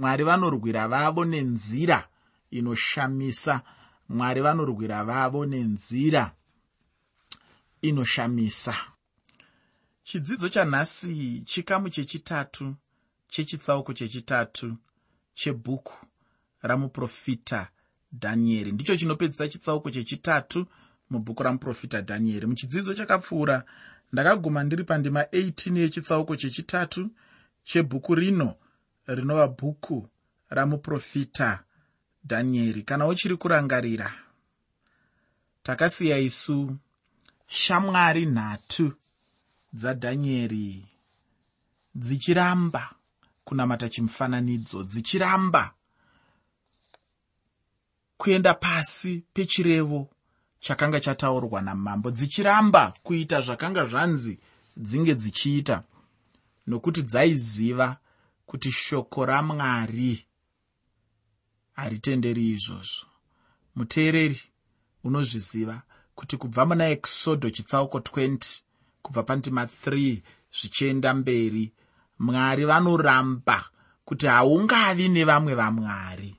mwari vanorwira vavo nenzira inoshamisa. Mwari vanorwira vavo nenzira inoshamisa. Chidzidzo chanhasi chikamu chechitatu chechitsauko chechitatu chebhuku ramuprofita dhanieri ndicho chinopedzisa chitsauko chechitatu mubhuku ramuprofita dhanieri muchidzidzo chakapfuura ndakaguma ndiri pandima 18 yechitsauko chechitatu chebhuku rino rinova bhuku ramuprofita dhanieri. Kana uchiri kurangarira takasiya isu shamwari nhatu dzadhanieri dzichiramba kunamata chimufananidzo dzichiramba kuenda pasi pechirevo chakanga chataurwa namambo. Dzichiramba kuita zvakanga zvanzi dzinge dzichiita nokuti dzaiziva kuti shoko ramwari haritenderi izvozvo. Muteereri unozviziva kuti kubva muna exodo chitsauko 20 kubva pandima 3 zvichienda mberi mwari vanoramba kuti haungavi nevamwe vamwari.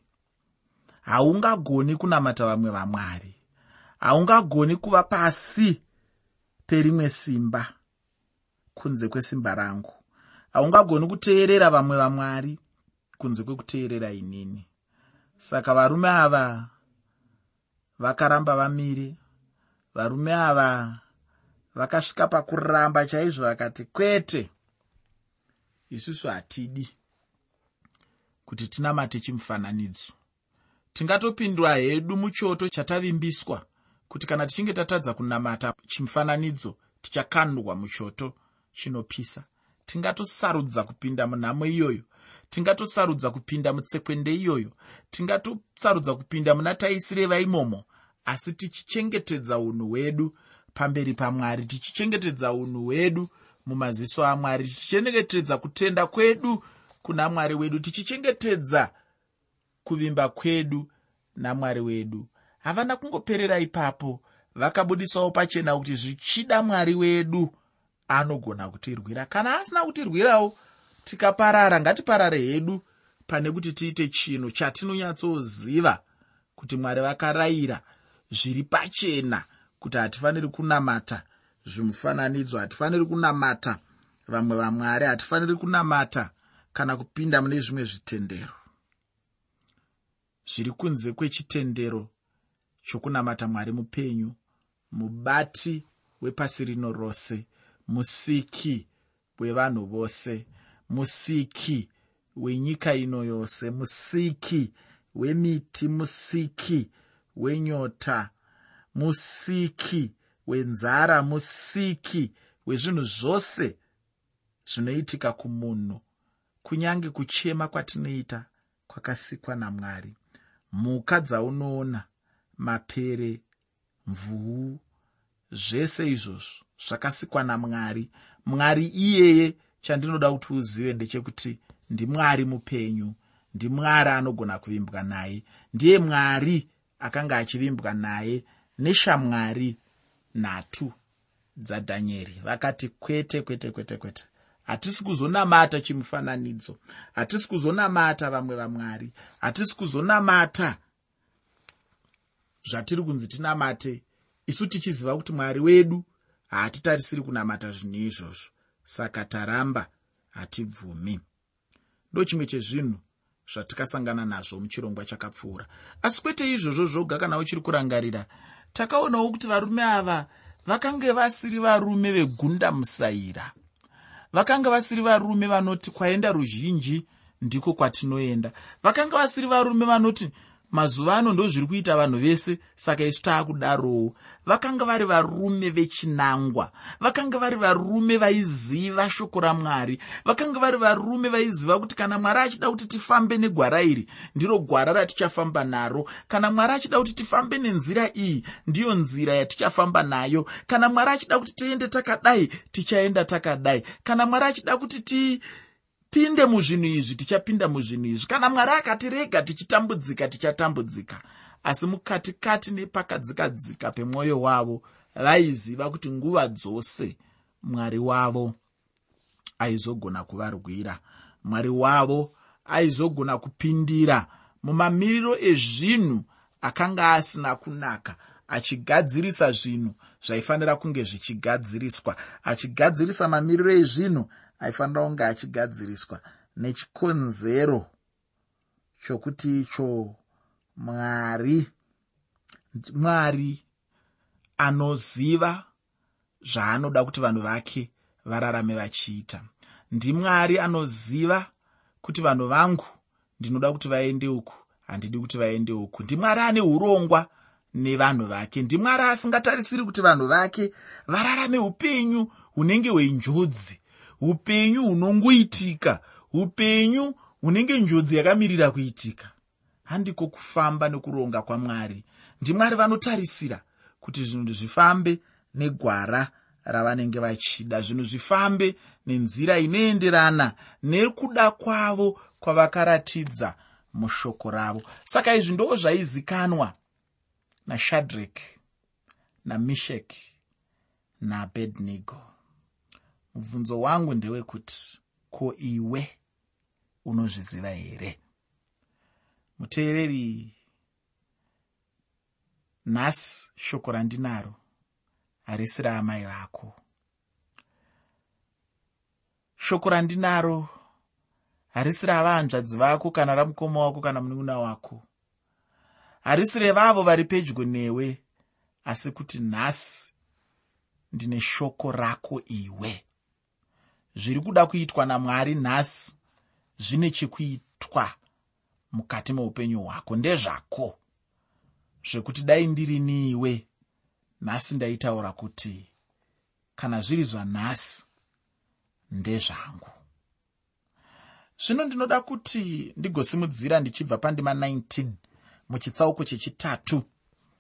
Haungagoni kunamata vamwe vamwari. Haungagoni kuva pasi perimwe simba kunze kwesimba rangu haungagoni kuteerera vamwe vamwari kunze kwekuteerera inini. Saka varume ava vakaramba vamire. Varume ava vakasvika pakuramba chaizvo vakati kwete isusu hatidi kuti tinamate chimufananidzo. Tingatopindwa hedu muchoto chatavimbiswa kuti kana tichinge tatadza kunamata chimufananidzo tichakandwa muchoto chinopisa tingatosarudza kupinda munhamo iyoyo. Tingatosarudza kupinda mutsekwende iyoyo. Tingatosarudza kupinda muna taisireva imomo asi tichichengetedza unhu hwedu pamberi pamwari tichichengetedza unhu hwedu mumaziso amwari tichichengetedza kutenda kwedu kuna mwari wedu tichichengetedza kuvimba kwedu namwari wedu. Havana kungoperera ipapo. Vakabudisawo pachena kuti zvichida mwari wedu anogona kutirwira. Kana asina kutirwirawo tikaparara ngatiparare hedu pane kuti tiite chinhu chatinonyatsoziva kuti mwari vakarayira zviri pachena kuti hatifaniri kunamata zvimufananidzo hatifaniri kunamata vamwe vamwari hatifaniri kunamata kana kupinda mune zvimwe zvitendero. Zviri kunze kwechitendero chokunamata mwari mupenyu mubati wepasi rino rose musiki wevanhu vose musiki wenyika ino yose musiki wemiti musiki wenyota musiki wenzara musiki wezvinhu zvose zvinoitika kumunhu. Kunyange kuchema kwatinoita kwakasikwa namwari. Mhuka dzaunoona mapere mvuu zvese izvozvo zvakasikwa namwari mwari iyeye chandinoda kuti uzive ndechekuti ndimwari mupenyu ndimwari anogona kuvimbwa naye ndiye mwari akanga achivimbwa naye neshamwari nhatu dzadhanieri vakati kwete kwete kwete kwete. Hatisi kuzonamata chimufananidzo hatisi kuzonamata vamwe vamwari hatisi kuzonamata zvatiri kunzi tinamate. Isu tichiziva kuti mwari wedu haatitarisiri kunamata zvinhu izvozvo saka taramba hatibvumi. Ndo chimwe chezvinhu zvatikasangana nazvo muchirongwa chakapfuura. Asi kwete izvozvo zvoga kana uchiri kurangarira takaonawo kuti varume ava vakange vasiri varume vegunda musaira. Vakanga vasiri varume vanoti kwaenda ruzhinji ndiko kwatinoenda. Vakanga vasiri varume vanoti mazuva ano ndo zviri kuita vanhu vese saka isu taakudarowo. Vakanga vari varume vechinangwa vakanga vari varume vaiziva shoko ramwari vakanga vari varume vaiziva kuti kana mwari achida kuti tifambe negwara iri ndiro gwara ratichafamba naro. Kana mwari achida kuti tifambe nenzira iyi ndiyo nzira yatichafamba nayo. Kana mwari achida kuti tiende takadai tichaenda takadai. Kana mwari achida kuti ti pinde muzvinhu izvi tichapinda muzvinhu izvi. Kana mwari akatirega tichitambudzika tichatambudzika. Asi mukatikati nepakadzikadzika pemwoyo wavo vaiziva kuti nguva dzose mwari wavo aizogona kuvarwira. Mwari wavo aizogona kupindira mumamiriro ezvinhu akanga asina kunaka achigadzirisa zvinhu zvaifanira kunge zvichigadziriswa achigadzirisa mamiriro ezvinhu aifanira kunge achigadziriswa nechikonzero chokuti icho mwari mwari anoziva zvaanoda kuti vanhu vake vararame vachiita. Ndimwari anoziva kuti vanhu vangu ndinoda kuti vaende uku handidi kuti vaende uku. Ndimwari ane urongwa nevanhu vake. Ndimwari asingatarisiri kuti vanhu vake vararame upenyu hunenge hwenjodzi upenyu hunongoitika upenyu hunenge njodzi yakamirira kuitika. Handiko kufamba nekuronga kwamwari. Ndimwari vanotarisira kuti zvinhu zvifambe negwara ravanenge vachida zvinhu zvifambe nenzira inoenderana nekuda kwavo kwavakaratidza mushoko ravo. Saka izvi ndo zvaizikanwa nashadrek namishek naabednego mubvunzo wangu ndewekuti ko iwe unozviziva here? Muteereri nhasi shoko randinaro harisi raamai vako. Shoko randinaro harisi ravahanzvadzi vako kana ramukoma wako kana munun'una wako. Harisi revavo vari pedyo newe asi kuti nhasi ndine shoko rako iwe zviri kuda kuitwa namwari nhasi zvine chekuitwa mukati meupenyu hwako. Ndezvako zvekuti dai ndiri niiwe nhasi ndaitaura kuti kana zviri zvanhasi ndezvangu. Zvino ndinoda kuti ndigosimudzira ndichibva pandima 19 muchitsauko chechitatu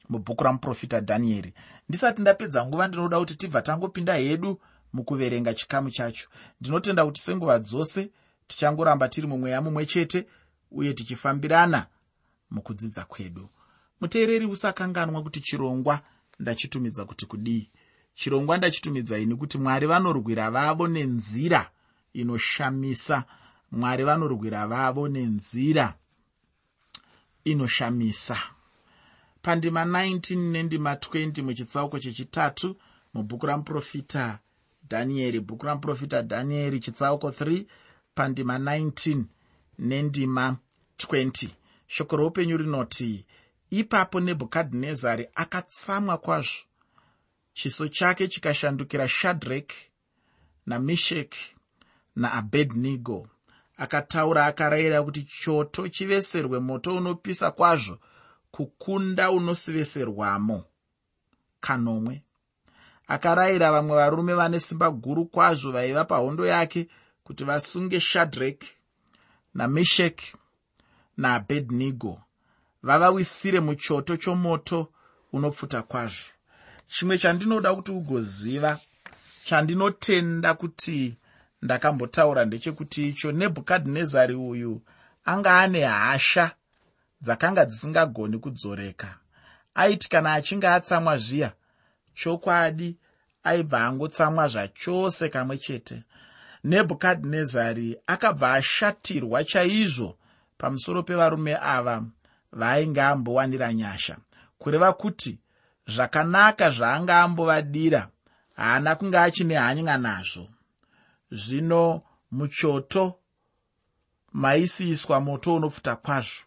mubhuku ramuprofita dhanieri ndisati ndapedza nguva ndinoda kuti tibva tangopinda hedu mukuverenga chikamu chacho. Ndinotenda kuti senguva dzose tichangoramba tiri mumweya mumwe chete uye tichifambirana mukudzidza kwedu. Muteereri usakanganwa kuti chirongwa ndachitumidza kuti kudii. Chirongwa ndachitumidza ini kuti mwari vanorwira vavo nenzira inoshamisa. Mwari vanorwira vavo nenzira inoshamisa. Pandima 19 nendima 20 muchitsauko chechitatu mubhuku ramuprofita dhanieri bhuku ramuprofita dhanieri chitsauko 3 pandima 19 nendima 20 shoko roupenyu rinoti ipapo nebhukadhinezari akatsamwa kwazvo. Chiso chake chikashandukira shadhrek namishek naabednego. Akataura akarayira kuti choto chiveserwe moto unopisa kwazvo kukunda unosiveserwamo kanomwe akarayira vamwe varume vane simba guru kwazvo vaiva pahondo yake kuti vasunge shadhrek nameshek naabednego. Vavawisire muchoto chomoto unopfuta kwazvo. Chimwe chandinoda kuti ugoziva chandinotenda kuti ndakambotaura ndechekuti icho nebhukadhinezari uyu anga ane hasha dzakanga dzisingagoni kudzoreka. Aiti kana achinge atsamwa zviya chokwadi aibva angotsamwa zvachose kamwe chete. Nebhukadhinezari akabva ashatirwa chaizvo pamusoro pevarume ava vaainge ambowanira nyasha kureva kuti zvakanaka zvaanga ambovadira haana kunge achine hanya nazvo zvino muchoto maisiiswa moto unopfuta kwazvo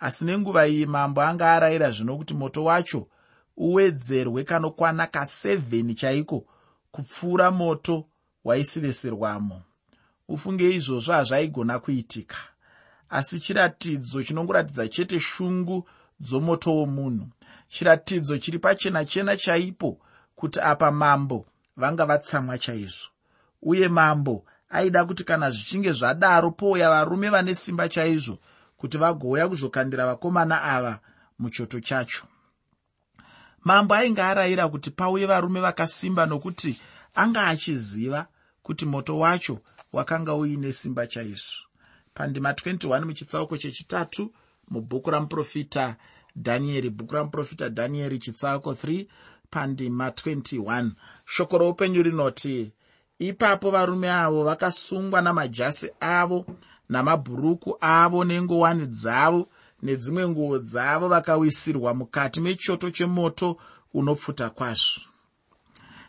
asi nenguva iyi mambo anga arayira zvino kuti moto wacho uwedzerwe kanokwana ka7 chaiko kupfuura moto waisiveserwamo ufunge izvozvo hazvaigona kuitika asi chiratidzo chinongoratidza chete shungu dzomoto womunhu. Chiratidzo chiri pachena chena chaipo kuti apa mambo vanga vatsamwa chaizvo. Uye mambo aida kuti kana zvichinge zvadaro pouya varume vane simba chaizvo kuti vagouya kuzokandira vakomana ava muchoto chacho mambo ainge arayira kuti pauye varume vakasimba nokuti anga achiziva kuti moto wacho wakanga uine simba chaizvo. Pandima 21 muchitsauko chechitatu mubhuku ramuprofita dhanieri bhuku ramuprofita dhanieri chitsauko 3 pandima 21 shoko roupenyu rinoti ipapo varume avo vakasungwa namajasi avo namabhuruku avo nengowani dzavo nedzimwe nguo dzavo vakawisirwa mukati mechoto chemoto unopfuta kwazvo.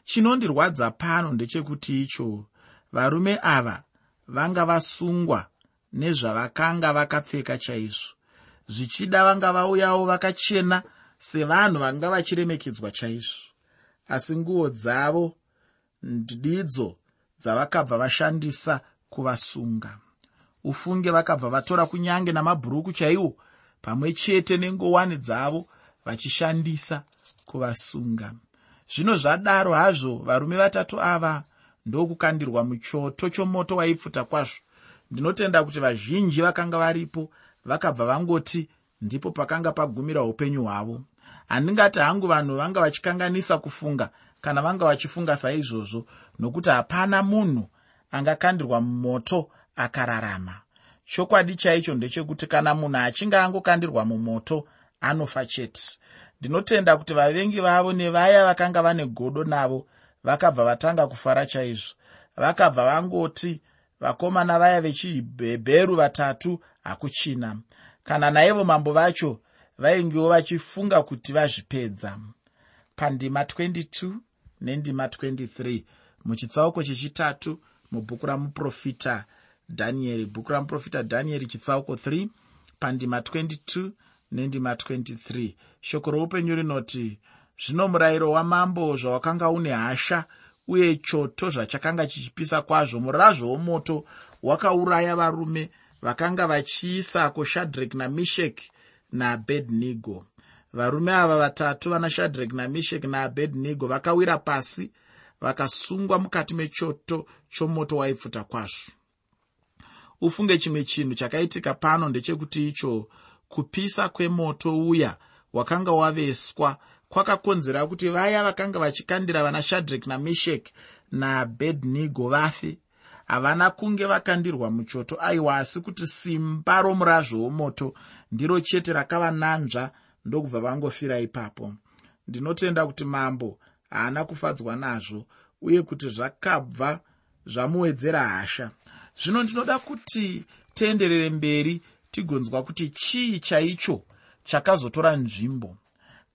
Chinondirwadza pano ndechekuti icho varume ava vanga vasungwa nezvavakanga vakapfeka chaizvo. Zvichida vanga vauyawo vakachena sevanhu vanga vachiremekedzwa chaizvo. Asi nguo dzavo ndidzo dzavakabva vashandisa kuvasunga. Ufunge vakabva vatora kunyange namabhuruku chaiwo pamwe chete nengowani dzavo vachishandisa kuvasunga. Zvino zvadaro hazvo varume vatatu ava ndokukandirwa muchoto chomoto waipfuta kwazvo. Ndinotenda kuti vazhinji vakanga varipo vakabva vangoti ndipo pakanga pagumira upenyu hwavo. Handingati hangu vanhu vanga vachikanganisa kufunga kana vanga vachifunga saizvozvo nokuti hapana munhu angakandirwa mumoto akararama chokwadi chaicho ndechekuti kana munhu achinge angokandirwa mumoto anofa chete. Ndinotenda kuti vavengi vavo nevaya vakanga vane godo navo vakabva vatanga kufara chaizvo. Vakabva vangoti vakomana vaya vechihebheru vatatu hakuchina. Kana naivo mambo vacho vaingewo vachifunga kuti vazvipedza. Pandima 22 nendima 23 muchitsauko chechitatu mubhuku ramuprofita dhanieri bhuku ramuprofita dhanieri chitsauko 3 pandima 22 nendima 23 shoko roupenyu rinoti zvino murayiro wamambo zvawakanga une hasha uye choto zvachakanga chichipisa kwazvo murazvo womoto wakauraya varume vakanga vachiisako shadhrek namishek naabednigo varume ava vatatu vana shadhrek namishek naabednigo vakawira pasi vakasungwa mukati mechoto chomoto waipfuta kwazvo ufunge chimwe chinhu chakaitika pano ndechekuti icho kupisa kwemoto uya wakanga waveswa. Kwakakonzera kuti vaya vakanga vachikandira vana shadhrek namishek naabednigo vafe. Havana kunge vakandirwa muchoto aiwa asi kuti simba romurazvo womoto ndiro chete rakavananzva ndokubva vangofira ipapo. Ndinotenda kuti mambo haana kufadzwa nazvo uye kuti zvakabva zvamuwedzera hasha zvino ndinoda kuti tienderere mberi tigonzwa kuti chii chaicho chakazotora nzvimbo.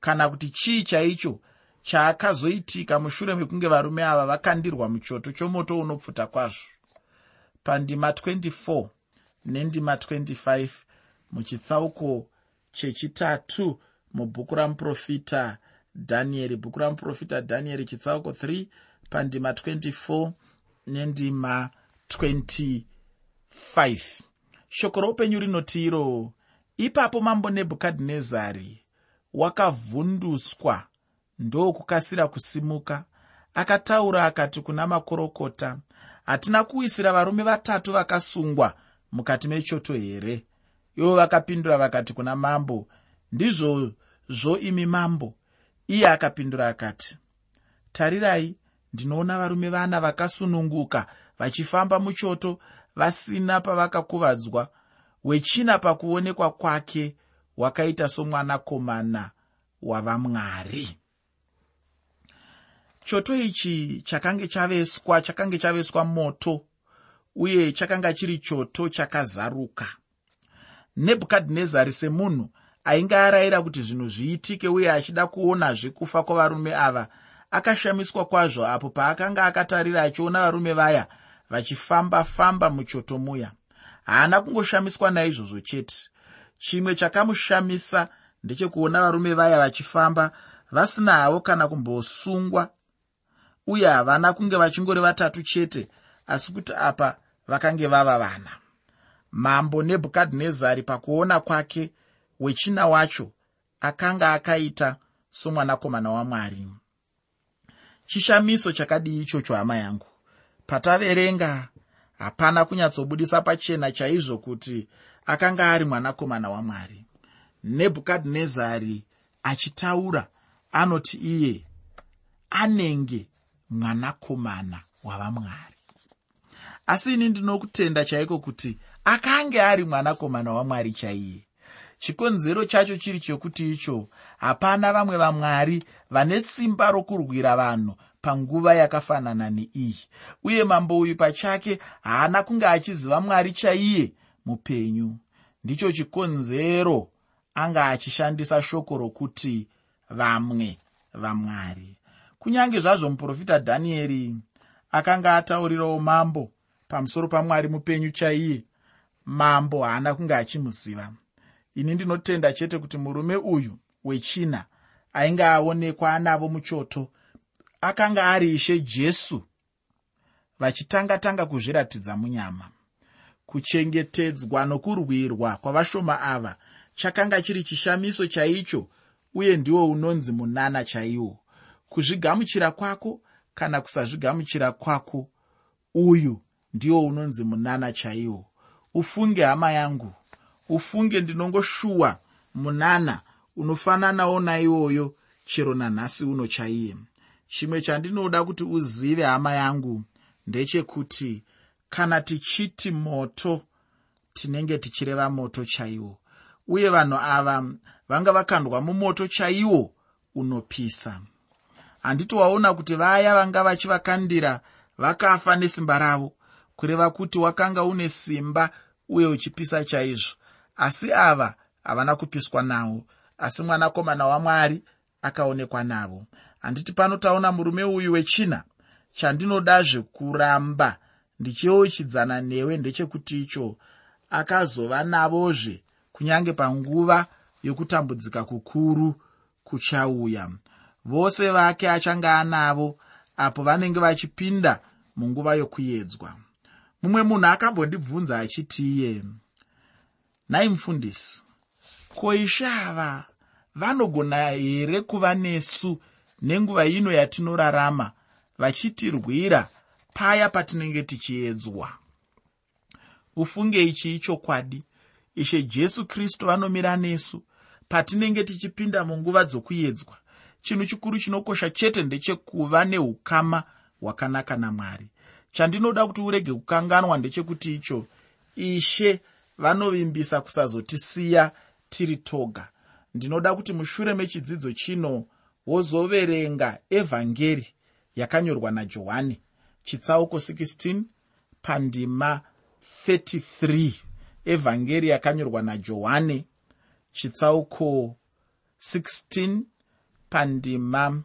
Kana kuti chii chaicho chaakazoitika mushure mekunge varume ava vakandirwa muchoto chomoto unopfuta kwazvo. Pandima 24 nendima 25 muchitsauko chechitatu mubhuku ramuprofita dhanieri bhuku ramuprofita dhanieri chitsauko 3 pandima 24 nendima 25 shoko roupenyu rinoti iro ipapo mambo nebhukadhinezari wakavhunduswa ndokukasira kusimuka akataura akati kuna makorokota hatina kuwisira varume vatatu vakasungwa mukati mechoto here? Ivo vakapindura vakati kuna mambo ndizvozvo imi mambo. Iye akapindura akati tarirai ndinoona varume vana vakasununguka vachifamba muchoto vasina pavakakuvadzwa wechina pakuonekwa kwake wakaita somwanakomana wavamwari. Choto ichi chakange chaveswa chakange chaveswa moto uye chakanga chiri choto chakazaruka. Nebhukadhinezari semunhu ainge arayira kuti zvinhu zviitike uye achida kuonazve kufa kwavarume ava akashamiswa kwazvo apo paakanga akatarira achiona varume vaya vachifamba-famba muchoto muya haana kungoshamiswa naizvozvo chete. Chimwe chakamushamisa ndechekuona varume vaya vachifamba vasina havo kana kumbosungwa. Uye havana kunge vachingori vatatu chete asi kuti apa vakange vava vana. Mambo nebhukadhinezari pakuona kwake wechina wacho akanga akaita somwanakomana wamwari. Chishamiso chakadii ichocho hama yangu pataverenga hapana kunyatsobudisa pachena chaizvo kuti akanga ari mwanakomana wamwari. Nebhukadhinezari achitaura anoti iye anenge mwanakomana wavamwari. Asi ini ndinokutenda chaiko kuti akange ari mwanakomana wamwari chaiye? Chikonzero chacho chiri chekuti icho hapana vamwe vamwari vane simba rokurwira vanhu panguva yakafanana neiyi. Uye mambo uyu pachake haana kunge achiziva mwari chaiye mupenyu. Ndicho chikonzero anga achishandisa shoko rokuti vamwe vamwari. Kunyange zvazvo muprofita dhanieri akanga ataurirawo mambo pamusoro pamwari mupenyu chaiye mambo haana kunge achimuziva. Ini ndinotenda chete kuti murume uyu wechina ainge aonekwa anavo muchoto akanga ari ishe jesu vachitanga tanga kuzviratidza munyama. Kuchengetedzwa nokurwirwa kwavashoma ava chakanga chiri chishamiso chaicho uye ndiwo unonzi munana chaiwo. Kuzvigamuchira kwako kana kusazvigamuchira kwako uyu ndiwo unonzi munana chaiwo. Ufunge hama yangu ufunge ndinongoshuwa munana unofananawo naiwoyo chero nanhasi uno chaiye chimwe chandinoda kuti uzive hama yangu ndechekuti kana tichiti moto tinenge tichireva moto chaiwo. Uye vanhu ava vanga vakandwa mumoto chaiwo unopisa. Handiti waona kuti vaya vanga vachivakandira vakafa nesimba ravo kureva kuti wakanga une simba uye uchipisa chaizvo. Asi ava havana kupiswa nawo asi mwanakomana wamwari akaonekwa navo handiti pano taona murume uyu wechina chandinodazve kuramba ndichiouchidzana newe ndechekuti icho akazova navozve kunyange panguva yokutambudzika kukuru kuchauya. Vose vake achange anavo apo vanenge vachipinda munguva yokuedzwa mumwe munhu akambondibvunza achiti iye nhai mufundisi ko ishe ava vanogona here kuva nesu nenguva ino yatinorarama vachitirwira paya patinenge tichiedzwa. Ufunge ichi ichokwadi ishe jesu kristu vanomira nesu patinenge tichipinda munguva dzokuedzwa. Chinhu chikuru chinokosha chete ndechekuva neukama hwakanaka namwari. Chandinoda kuti urege kukanganwa ndechekuti icho ishe vanovimbisa kusazotisiya tiri toga. Ndinoda kuti mushure mechidzidzo chino wozoverenga evhangeri yakanyorwa najohani. Chitsauko 16 pandima 33 evhangeri yakanyorwa najohani. Chitsauko 16 pandima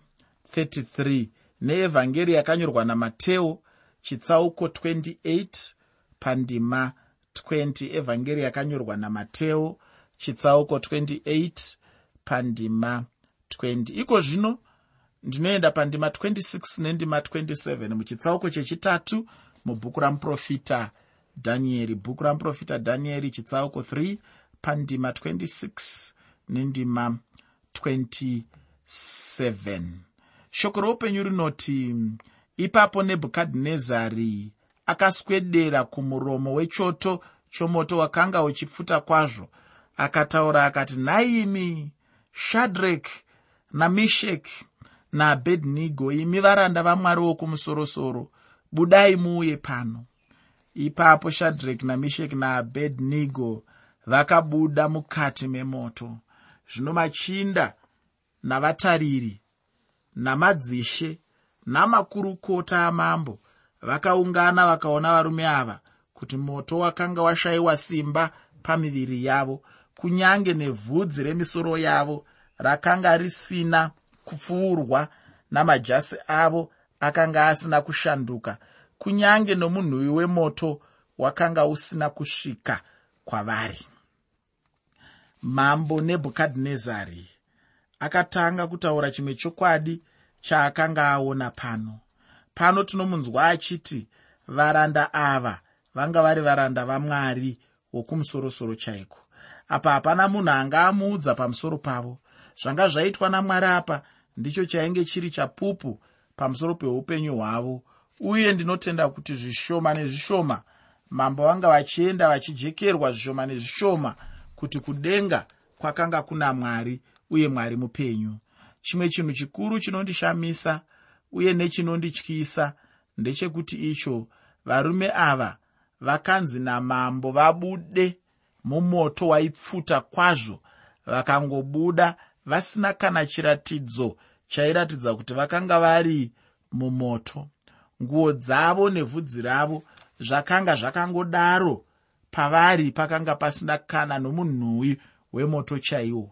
33 neevhangeri yakanyorwa namateo chitsauko 28 pandima 20 evhangeri yakanyorwa namateo chitsauko 28 pandima 20 iko zvino ndinoenda pandima 26 nendima 27 muchitsauko chechitatu mubhuku ramuprofita dhanieri bhuku ramuprofita dhanieri chitsauko 3 pandima 26 nendima 27 shoko roupenyu rinoti ipapo nebhukadhinezari akaswedera kumuromo wechoto chomoto wakanga uchipfuta kwazvo akataura akati nhaimi shadrek nameshek naabhedhinego imi varanda vamwari wokumusoro-soro budai muuye pano. Ipapo shadrek nameshek naabhedhinego vakabuda mukati memoto. Zvino machinda navatariri namadzishe namakurukota amambo vakaungana vakaona varume ava kuti moto wakanga washayiwa simba pamiviri yavo kunyange nevhudzi remisoro yavo rakanga risina kupfuurwa namajasi avo akanga asina kushanduka kunyange nomunhuwi wemoto wakanga usina kusvika kwavari. Mambo nebhukadhinezari akatanga kutaura chimwe chokwadi chaakanga aona pano. Pano tinomunzwa achiti varanda ava vanga vari varanda vamwari wokumusoro-soro chaiko? Apa hapana munhu anga amuudza pamusoro pavo zvanga zvaitwa namwari apa ndicho chainge chiri chapupu pamusoro peupenyu hwavo. Uye ndinotenda kuti zvishoma nezvishoma mambo vanga vachienda vachijekerwa zvishoma nezvishoma kuti kudenga kwakanga kuna mwari uye mwari mupenyu. Chimwe chinhu chikuru chinondishamisa uye nechinondityisa ndechekuti icho varume ava vakanzi namambo vabude mumoto waipfuta kwazvo vakangobuda vasina kana chiratidzo chairatidza kuti vakanga vari mumoto. Nguo dzavo nevhudzi ravo zvakanga zvakangodaro pavari pakanga pasina kana nomunhuwi wemoto chaiwo.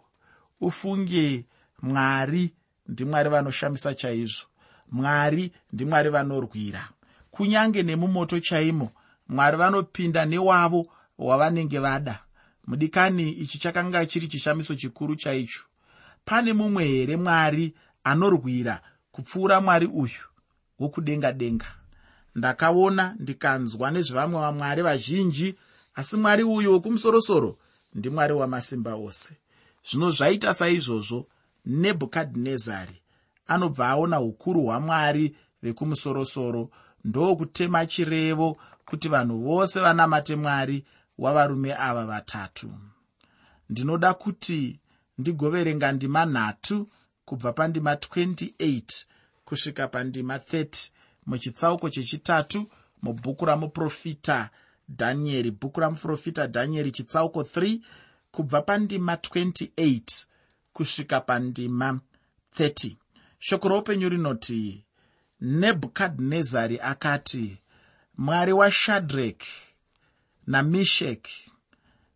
Ufunge mwari ndimwari vanoshamisa chaizvo. Mwari ndimwari vanorwira. Kunyange nemumoto chaimo mwari vanopinda newavo wavanenge vada. Mudikani ichi chakanga chiri chishamiso chikuru chaicho pane mumwe here mwari anorwira kupfuura mwari uyu wokudenga denga ndakaona ndikanzwa nezvevamwe vamwari vazhinji asi mwari uyu wokumusorosoro ndimwari wamasimba ose. Zvino zvaita saizvozvo nebhukadhinezari anobva aona ukuru hwamwari vekumusorosoro ndokutema chirevo kuti vanhu vose vanamate mwari wavarume ava vatatu. Ndinoda kuti ndigoverenga ndima nhatu kubva pandima 28 kusvika pandima 30 muchitsauko chechitatu mubhuku ramuprofita dhanieri bhuku ramuprofita dhanieri chitsauko 3 kubva pandima 28 kusvika pandima 30 shoko roupenyu rinoti nebhukadhinezari akati mwari washadhrek namishek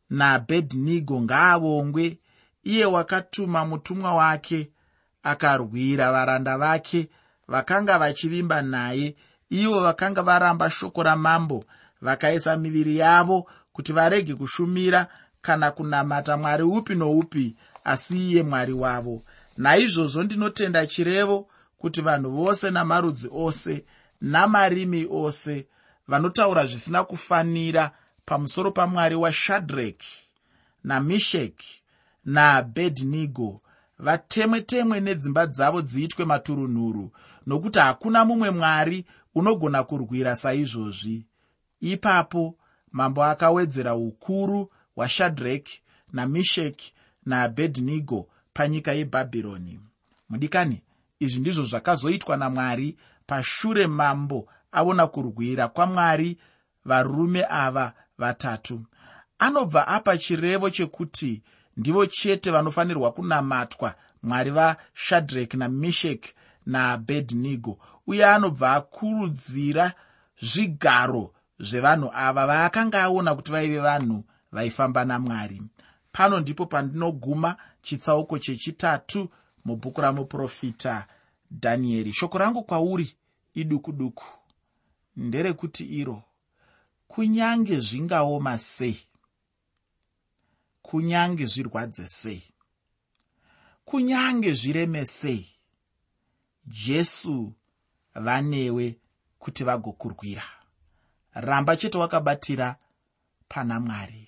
naabhedhnigo ngaavongwe iye wakatuma mutumwa wake akarwira varanda vake vakanga vachivimba naye. Ivo vakanga varamba shoko ramambo vakaisa miviri yavo kuti varege kushumira kana kunamata mwari upi noupi asi iye mwari wavo. Naizvozvo ndinotenda chirevo kuti vanhu vose namarudzi ose namarimi ose vanotaura zvisina kufanira pamusoro pamwari washadhreki namisheki naabhedhnigo vatemwe temwe nedzimba dzavo dziitwe maturunhuru nokuti hakuna mumwe mwari unogona kurwira saizvozvi. Ipapo mambo akawedzera ukuru hwashadhreki namisheki naabhedhnigo panyika yebhabhironi. Mudikani izvi ndizvo zvakazoitwa namwari pashure mambo aona kurwira kwamwari varume ava vatatu. Anobva apa chirevo chekuti ndivo chete vanofanirwa kunamatwa mwari vashadhreki namisheki naabhedhnigo uye anobva akurudzira zvigaro zvevanhu ava vaakanga aona kuti vaive vanhu vaifamba namwari. Pano ndipo pandinoguma chitsauko chechitatu mubhuku ramuprofita dhanieri shoko rangu kwauri iduku duku nderekuti iro kunyange zvingaoma sei kunyange zvirwadze sei? Kunyange zvireme sei? Jesu vanewe kuti vagokurwira. Ramba chete wakabatira pana mwari